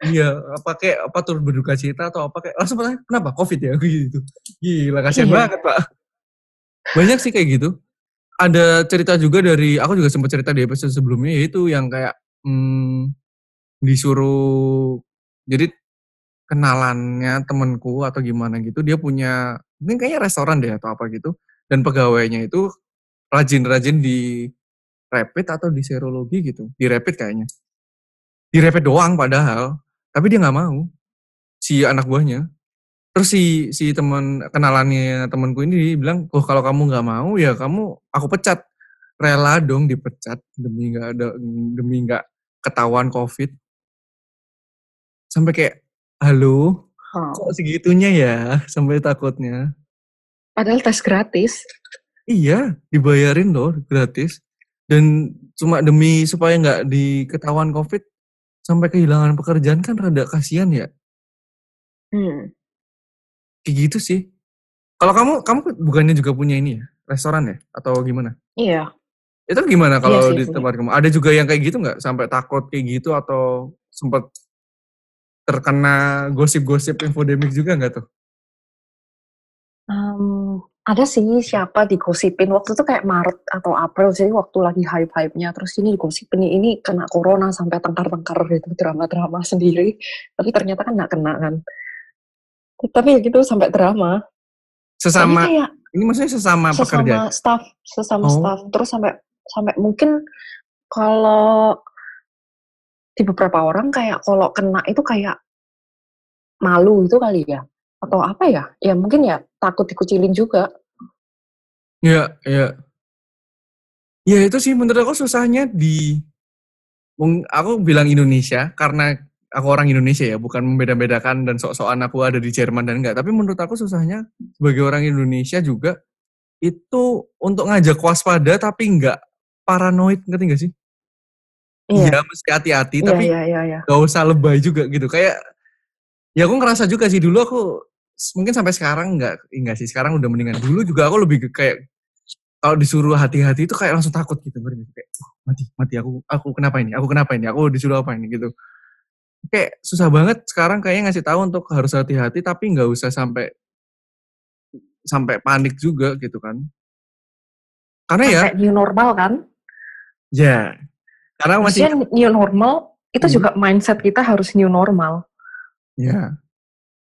Iya, apa kayak apa turut berduka cita atau apa kayak langsung pertanyaan, kenapa COVID ya? Gitu. Gila, kasihan Iya. banget pak. Banyak sih kayak gitu. Ada cerita juga dari, aku juga sempat cerita di episode sebelumnya, yaitu yang kayak hmm, disuruh, jadi kenalannya temenku atau gimana gitu, dia punya, mungkin kayaknya restoran deh atau apa gitu, dan pegawainya itu rajin-rajin di rapid atau di serologi gitu. Di rapid kayaknya. Di rapid doang padahal, tapi dia nggak mau. Si anak buahnya. Terus si si teman kenalannya temanku ini bilang, "Oh, kalau kamu nggak mau ya kamu aku pecat." Rela dong dipecat demi nggak ada demi nggak ketahuan Covid. Sampai kayak, "Halo, Wow. kok segitunya ya?" Sampai takutnya. Padahal tes gratis. Iya, dibayarin loh gratis. Dan cuma demi supaya nggak diketahuan Covid, sampai kehilangan pekerjaan kan rada kasihan ya. Hmm. Kayak gitu sih. Kalau kamu kamu bukannya juga punya ini ya, restoran ya? Atau gimana? Iya. Itu gimana Iya kalau sih, di punya. tempat kamu? Ada juga yang kayak gitu nggak? Sampai takut kayak gitu atau sempat terkena gosip-gosip infodemic juga nggak tuh? Mmm, ada sih siapa digosipin waktu itu kayak Maret atau April jadi waktu lagi hype-hype-nya terus ini digosipin ini kena corona sampai tengkar-tengkar gitu drama-drama sendiri tapi ternyata kan nggak kena kan. Tapi ya gitu sampai drama. Sesama kayak ini maksudnya sesama pekerja? sesama staff sesama Oh. staff terus sampai sampai mungkin kalau di beberapa orang kayak kalau kena itu kayak malu itu kali ya atau apa ya ya mungkin ya takut dikucilin juga Iya, iya. Ya itu sih menurut aku susahnya di aku bilang Indonesia karena aku orang Indonesia ya, bukan membeda-bedakan dan sok-sokan aku ada di Jerman dan enggak. Tapi menurut aku susahnya sebagai orang Indonesia juga itu untuk ngajak waspada tapi enggak paranoid, ngerti gak sih? iya. Iya, mesti hati-hati, iya tapi iya iya iya. gak usah lebay juga gitu. Kayak ya aku ngerasa juga sih dulu aku mungkin sampai sekarang enggak enggak sih sekarang udah mendingan. Dulu juga aku lebih kayak kalau disuruh hati-hati itu kayak langsung takut gitu ngerti kayak "Wah, mati mati aku aku kenapa ini? Aku kenapa ini? Aku disuruh apa ini? gitu kayak susah banget sekarang kayaknya ngasih tahu untuk harus hati-hati tapi nggak usah sampai sampai panik juga gitu kan karena ya sampai new normal kan ya karena masih maksudnya new normal itu Hmm. juga mindset kita harus new normal Ya,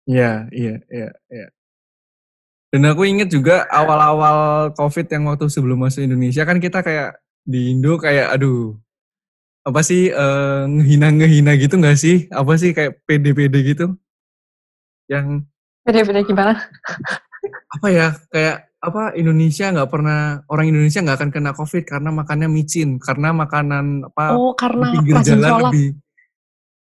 ya, iya, iya, iya. Dan aku inget juga awal-awal COVID yang waktu sebelum masuk Indonesia kan kita kayak di Indo kayak aduh apa sih eh, ngehina-ngehina gitu nggak sih? Apa sih kayak pede-pede gitu? Yang beda-beda gimana apa ya kayak apa Indonesia nggak pernah orang Indonesia nggak akan kena COVID karena makannya micin karena makanan apa oh karena pinggir jalan lebih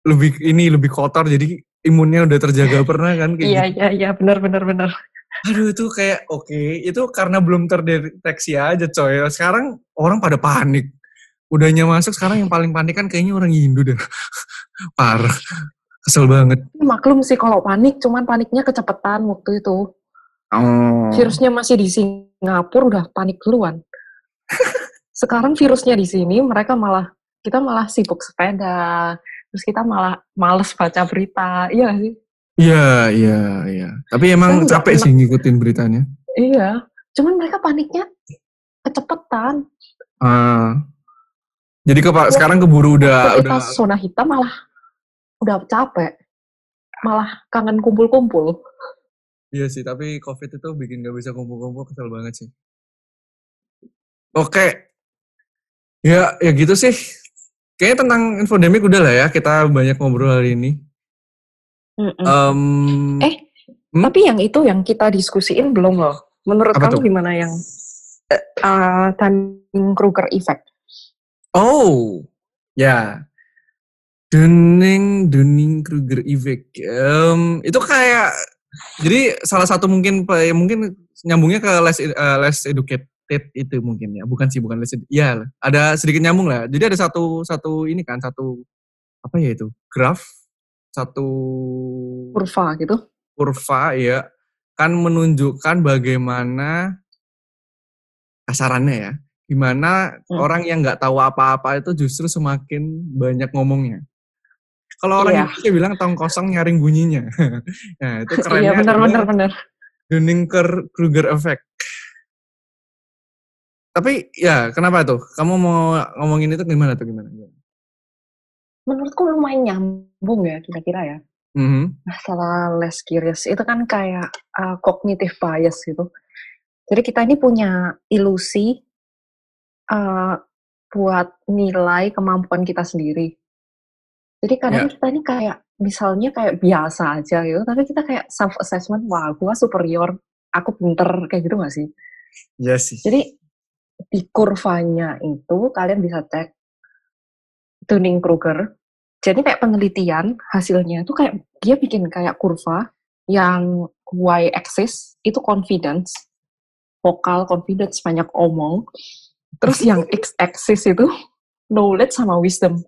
lebih ini lebih kotor jadi imunnya udah terjaga pernah kan kayak iya gitu. iya iya benar benar benar Aduh itu kayak oke, itu karena belum terdeteksi aja coy. Sekarang orang pada panik. Udahnya masuk sekarang yang paling panik kan kayaknya orang Hindu deh. Parah. Kesel banget. maklum sih kalau panik cuman paniknya kecepatan waktu itu Oh. virusnya masih di Singapura udah panik duluan. Sekarang virusnya di sini, mereka malah kita malah sibuk sepeda, terus kita malah males baca berita, iya sih? Iya, iya, iya. Tapi emang Saya capek sih ngikutin beritanya. Iya, cuman mereka paniknya kecepatan. Ah. Jadi ke Waktu- sekarang keburu udah kita udah zona hitam malah udah capek, malah kangen kumpul-kumpul. Iya sih, tapi COVID itu bikin gak bisa kumpul-kumpul kesel banget sih. Oke. Ya, ya gitu sih. Kayaknya tentang infodemic udah lah ya, kita banyak ngobrol hari ini. Mm-mm. Em, Eh, hmm? Tapi yang itu yang kita diskusiin belum loh. Menurut Apa kamu tuh? gimana yang uh, Dunning-Kruger effect? Oh, ya. Dunning Dunning Kruger effect. Em, itu kayak jadi salah satu mungkin pe- mungkin nyambungnya ke less eh, less educated itu mungkin ya. Bukan sih, bukan less ya ada sedikit nyambung lah. Jadi ada satu satu ini kan satu apa ya itu? Graph satu Kurva gitu? kurva ya kan menunjukkan bagaimana kasarannya ya gimana Hmm. orang yang nggak tahu apa-apa itu justru semakin banyak ngomongnya kalau orang Iya. Indonesia bilang tong kosong nyaring bunyinya nah itu kerennya Iya benar benar benar. Dunning-Kruger effect tapi ya kenapa tuh kamu mau ngomongin itu gimana tuh gimana? Menurutku lumayan nyambung ya kira-kira ya. Mhm. Masalah less curious itu kan kayak uh, cognitive bias gitu. Jadi kita ini punya ilusi uh, buat nilai kemampuan kita sendiri. Jadi kadang Ya. kita ini kayak misalnya kayak biasa aja gitu, tapi kita kayak self assessment, wah gua superior, aku pinter kayak gitu gak sih? Iya sih. Jadi di kurvanya itu kalian bisa cek Dunning-Kruger. Jadi kayak penelitian hasilnya itu kayak dia bikin kayak kurva yang y axis itu confidence, vokal confidence banyak omong. Terus yang x axis itu knowledge sama wisdom.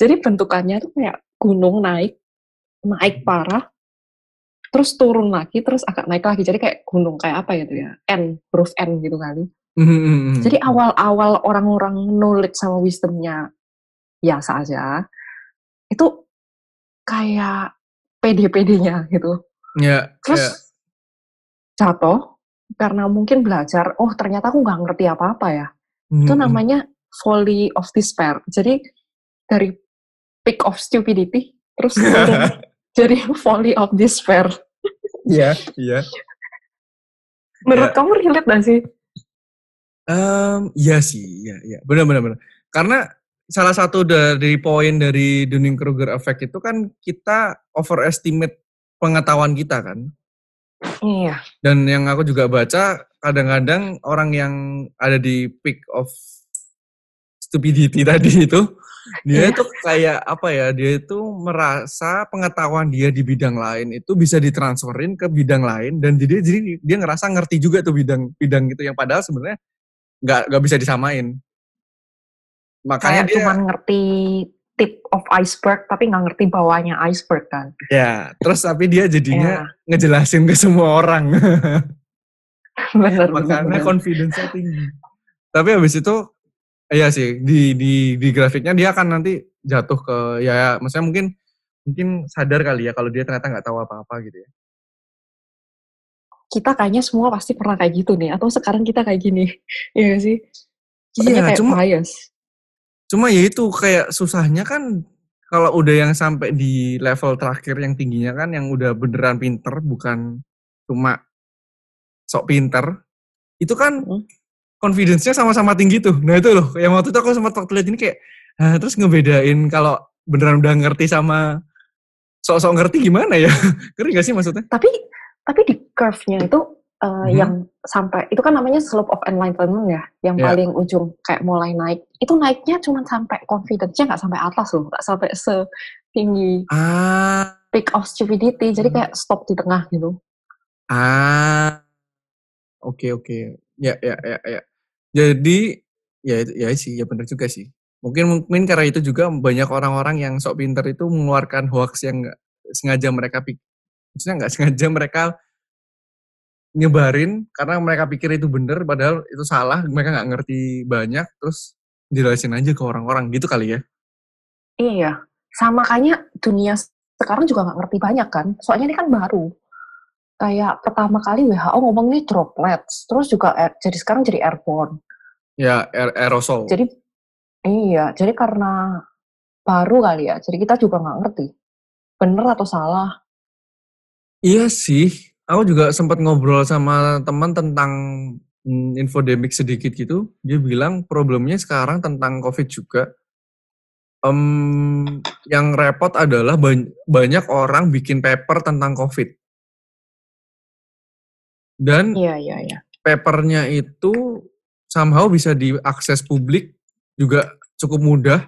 Jadi bentukannya tuh kayak gunung naik, naik parah, terus turun lagi, terus agak naik lagi. Jadi kayak gunung kayak apa gitu ya? N, huruf N gitu kali. Mhm, Jadi awal-awal orang-orang knowledge sama wisdomnya biasa aja, itu kayak pede-pedenya gitu. Ya, Terus ya. jatuh karena mungkin belajar, oh ternyata aku nggak ngerti apa-apa ya. Itu Mhm. namanya folly of despair. Jadi dari peak of stupidity, terus jadi folly of despair. Iya, iya. Menurut Ya. kamu relate gak sih? Em, iya sih, iya, iya. Benar, benar, benar. Karena salah satu dari poin dari Dunning-Kruger effect itu kan kita overestimate pengetahuan kita kan. Iya. Dan yang aku juga baca, kadang-kadang orang yang ada di peak of stupidity tadi itu, dia Iya. itu kayak apa ya, dia itu merasa pengetahuan dia di bidang lain itu bisa ditransferin ke bidang lain dan jadi jadi dia ngerasa ngerti juga tuh bidang bidang gitu yang padahal sebenarnya nggak nggak bisa disamain. Makanya Kayak dia cuman ngerti tip of iceberg, tapi nggak ngerti bawahnya iceberg kan. ya, terus tapi dia jadinya Iya. ngejelasin ke semua orang. bener, bener, makanya bener. confidence-nya tinggi. Tapi habis itu iya sih di di di grafiknya dia akan nanti jatuh ke ya maksudnya mungkin mungkin sadar kali ya kalau dia ternyata nggak tahu apa-apa gitu ya. Kita kayaknya semua pasti pernah kayak gitu nih, atau sekarang kita kayak gini. Iya nggak sih? Iya, kayak cuma bias. Cuma ya itu kayak susahnya kan kalau udah yang sampai di level terakhir yang tingginya kan yang udah beneran pinter bukan cuma sok pinter itu kan Mm. confidence-nya sama-sama tinggi tuh. Nah itu loh, yang waktu itu aku sempat waktu lihat ini kayak, ah, terus ngebedain kalau beneran udah ngerti sama sok-sok ngerti gimana ya? Ngerti gak sih maksudnya? Tapi tapi di curve-nya itu uh, Mhm. yang sampai itu kan namanya slope of enlightenment ya, yang Ya. paling ujung kayak mulai naik. Itu naiknya cuma sampai confidence-nya nggak sampai atas loh, nggak sampai setinggi Ah, peak of stupidity. Jadi Hmm. kayak stop di tengah gitu. ah, oke oke, ya ya ya ya. Jadi ya itu ya sih, ya bener juga sih. Mungkin mungkin karena itu juga banyak orang-orang yang sok pinter itu mengeluarkan hoax yang nggak sengaja mereka pikir, maksudnya nggak sengaja mereka nyebarin karena mereka pikir itu bener padahal itu salah mereka nggak ngerti banyak terus jelasin aja ke orang-orang gitu kali ya Iya, sama kayaknya dunia sekarang juga nggak ngerti banyak kan. Soalnya ini kan baru. Kayak pertama kali WHO ngomong nih droplets, terus juga air- jadi sekarang jadi airborne. ya aer- aerosol Jadi iya, jadi karena baru kali ya, jadi kita juga nggak ngerti bener atau salah. iya sih aku juga sempat ngobrol sama teman tentang hmm, infodemik sedikit gitu dia bilang problemnya sekarang tentang covid juga Em, yang repot adalah bany- banyak orang bikin paper tentang covid dan Iya, iya, iya. papernya itu somehow bisa diakses publik juga cukup mudah.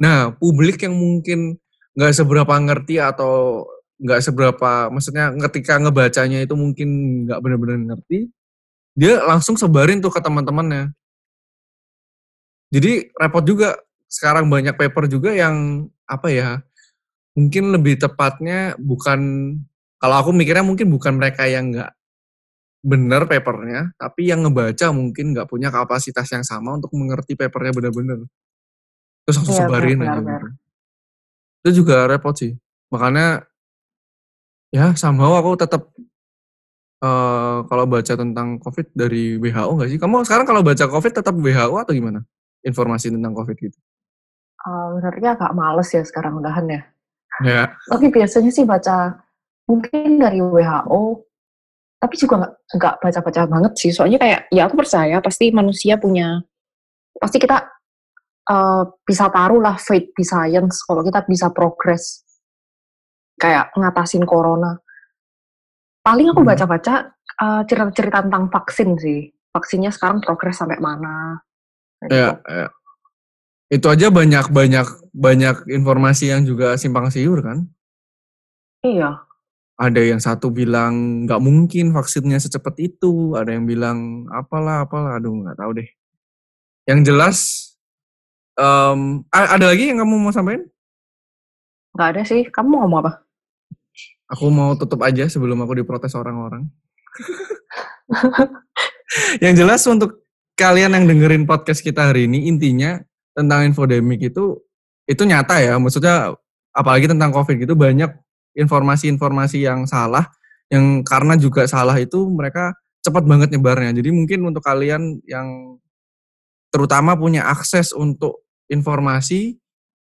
Nah, publik yang mungkin nggak seberapa ngerti atau nggak seberapa, maksudnya ketika ngebacanya itu mungkin nggak benar-benar ngerti, dia langsung sebarin tuh ke teman-temannya. Jadi repot juga. Sekarang banyak paper juga yang apa ya? Mungkin lebih tepatnya bukan kalau aku mikirnya mungkin bukan mereka yang nggak bener papernya, tapi yang ngebaca mungkin nggak punya kapasitas yang sama untuk mengerti papernya bener-bener. Terus langsung Iya, sebarin benar, aja gitu. Itu juga repot sih. Makanya ya somehow aku tetap eh kalau baca tentang COVID dari WHO nggak sih? Kamu sekarang kalau baca COVID tetap WHO atau gimana? Informasi tentang COVID gitu. Eh, Sebenarnya agak males ya sekarang udahan ya. Ya. Tapi biasanya sih baca mungkin dari WHO, tapi juga nggak nggak baca-baca banget sih. Soalnya kayak ya aku percaya pasti manusia punya, pasti kita eh, bisa taruh lah faith di science kalau kita bisa progress kayak ngatasin corona. Paling aku Hmm. baca-baca eh, cerita-cerita tentang vaksin sih. Vaksinnya sekarang progres sampai mana? Ya, gitu. ya. Itu aja banyak banyak banyak informasi yang juga simpang siur kan. Iya. Ada yang satu bilang nggak mungkin vaksinnya secepat itu, ada yang bilang apalah apalah, aduh nggak tahu deh. Yang jelas, a- ada lagi yang kamu mau sampaikan? Nggak ada sih. Kamu mau ngomong apa? Aku mau tutup aja sebelum aku diprotes orang-orang. yang jelas untuk kalian yang dengerin podcast kita hari ini intinya tentang infodemik itu itu nyata ya maksudnya apalagi tentang covid gitu banyak informasi-informasi yang salah yang karena juga salah itu mereka cepat banget nyebarnya jadi mungkin untuk kalian yang terutama punya akses untuk informasi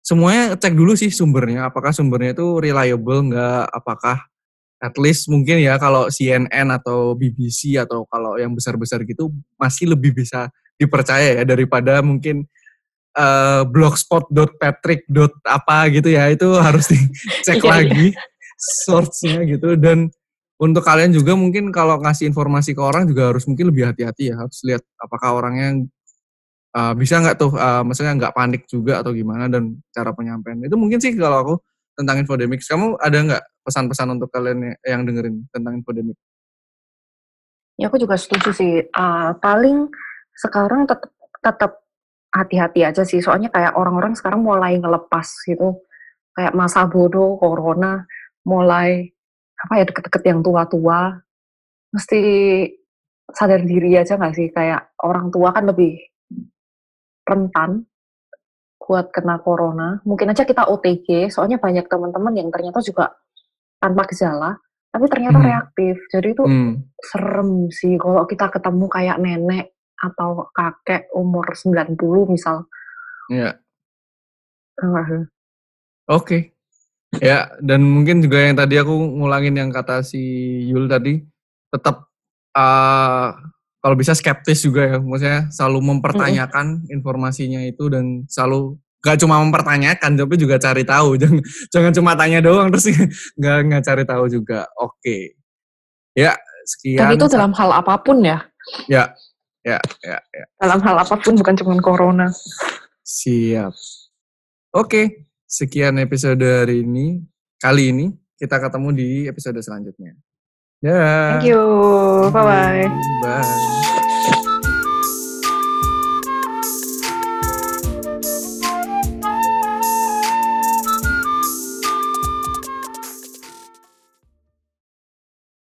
semuanya cek dulu sih sumbernya apakah sumbernya itu reliable nggak apakah at least mungkin ya kalau CNN atau BBC atau kalau yang besar-besar gitu masih lebih bisa dipercaya ya daripada mungkin eh, blogspot.patrick. apa gitu ya itu harus dicek Iya, iya. lagi source-nya gitu dan untuk kalian juga mungkin kalau ngasih informasi ke orang juga harus mungkin lebih hati-hati ya harus lihat apakah orangnya eh, bisa nggak tuh eh, maksudnya nggak panik juga atau gimana dan cara penyampaian itu mungkin sih kalau aku tentang infodemic kamu ada nggak pesan-pesan untuk kalian yang dengerin tentang infodemic Ya aku juga setuju sih. Ah, paling sekarang tetap tetap hati-hati aja sih. Soalnya kayak orang-orang sekarang mulai ngelepas gitu. Kayak masa bodoh, corona, mulai apa ya deket-deket yang tua-tua. Mesti sadar diri aja nggak sih? Kayak orang tua kan lebih rentan buat kena corona. Mungkin aja kita OTG, soalnya banyak teman-teman yang ternyata juga tanpa gejala, tapi ternyata Hmm. reaktif. Jadi itu hmm. serem sih kalau kita ketemu kayak nenek atau kakek umur 90 misal. ya Enggak sih? oke ya dan mungkin juga yang tadi aku ngulangin yang kata si Yul tadi tetap eh, kalau bisa skeptis juga ya maksudnya selalu mempertanyakan informasinya itu dan selalu gak cuma mempertanyakan tapi juga cari tahu jangan jangan cuma tanya doang terus nggak nggak cari tahu juga oke ya sekian Dan itu dalam hal apa pun ya. ya ya ya ya Dalam hal apa pun bukan cuma corona. Siap. Oke, sekian episode hari ini. Kali ini kita ketemu di episode selanjutnya. Ya. Thank you. Bye-bye. Bye.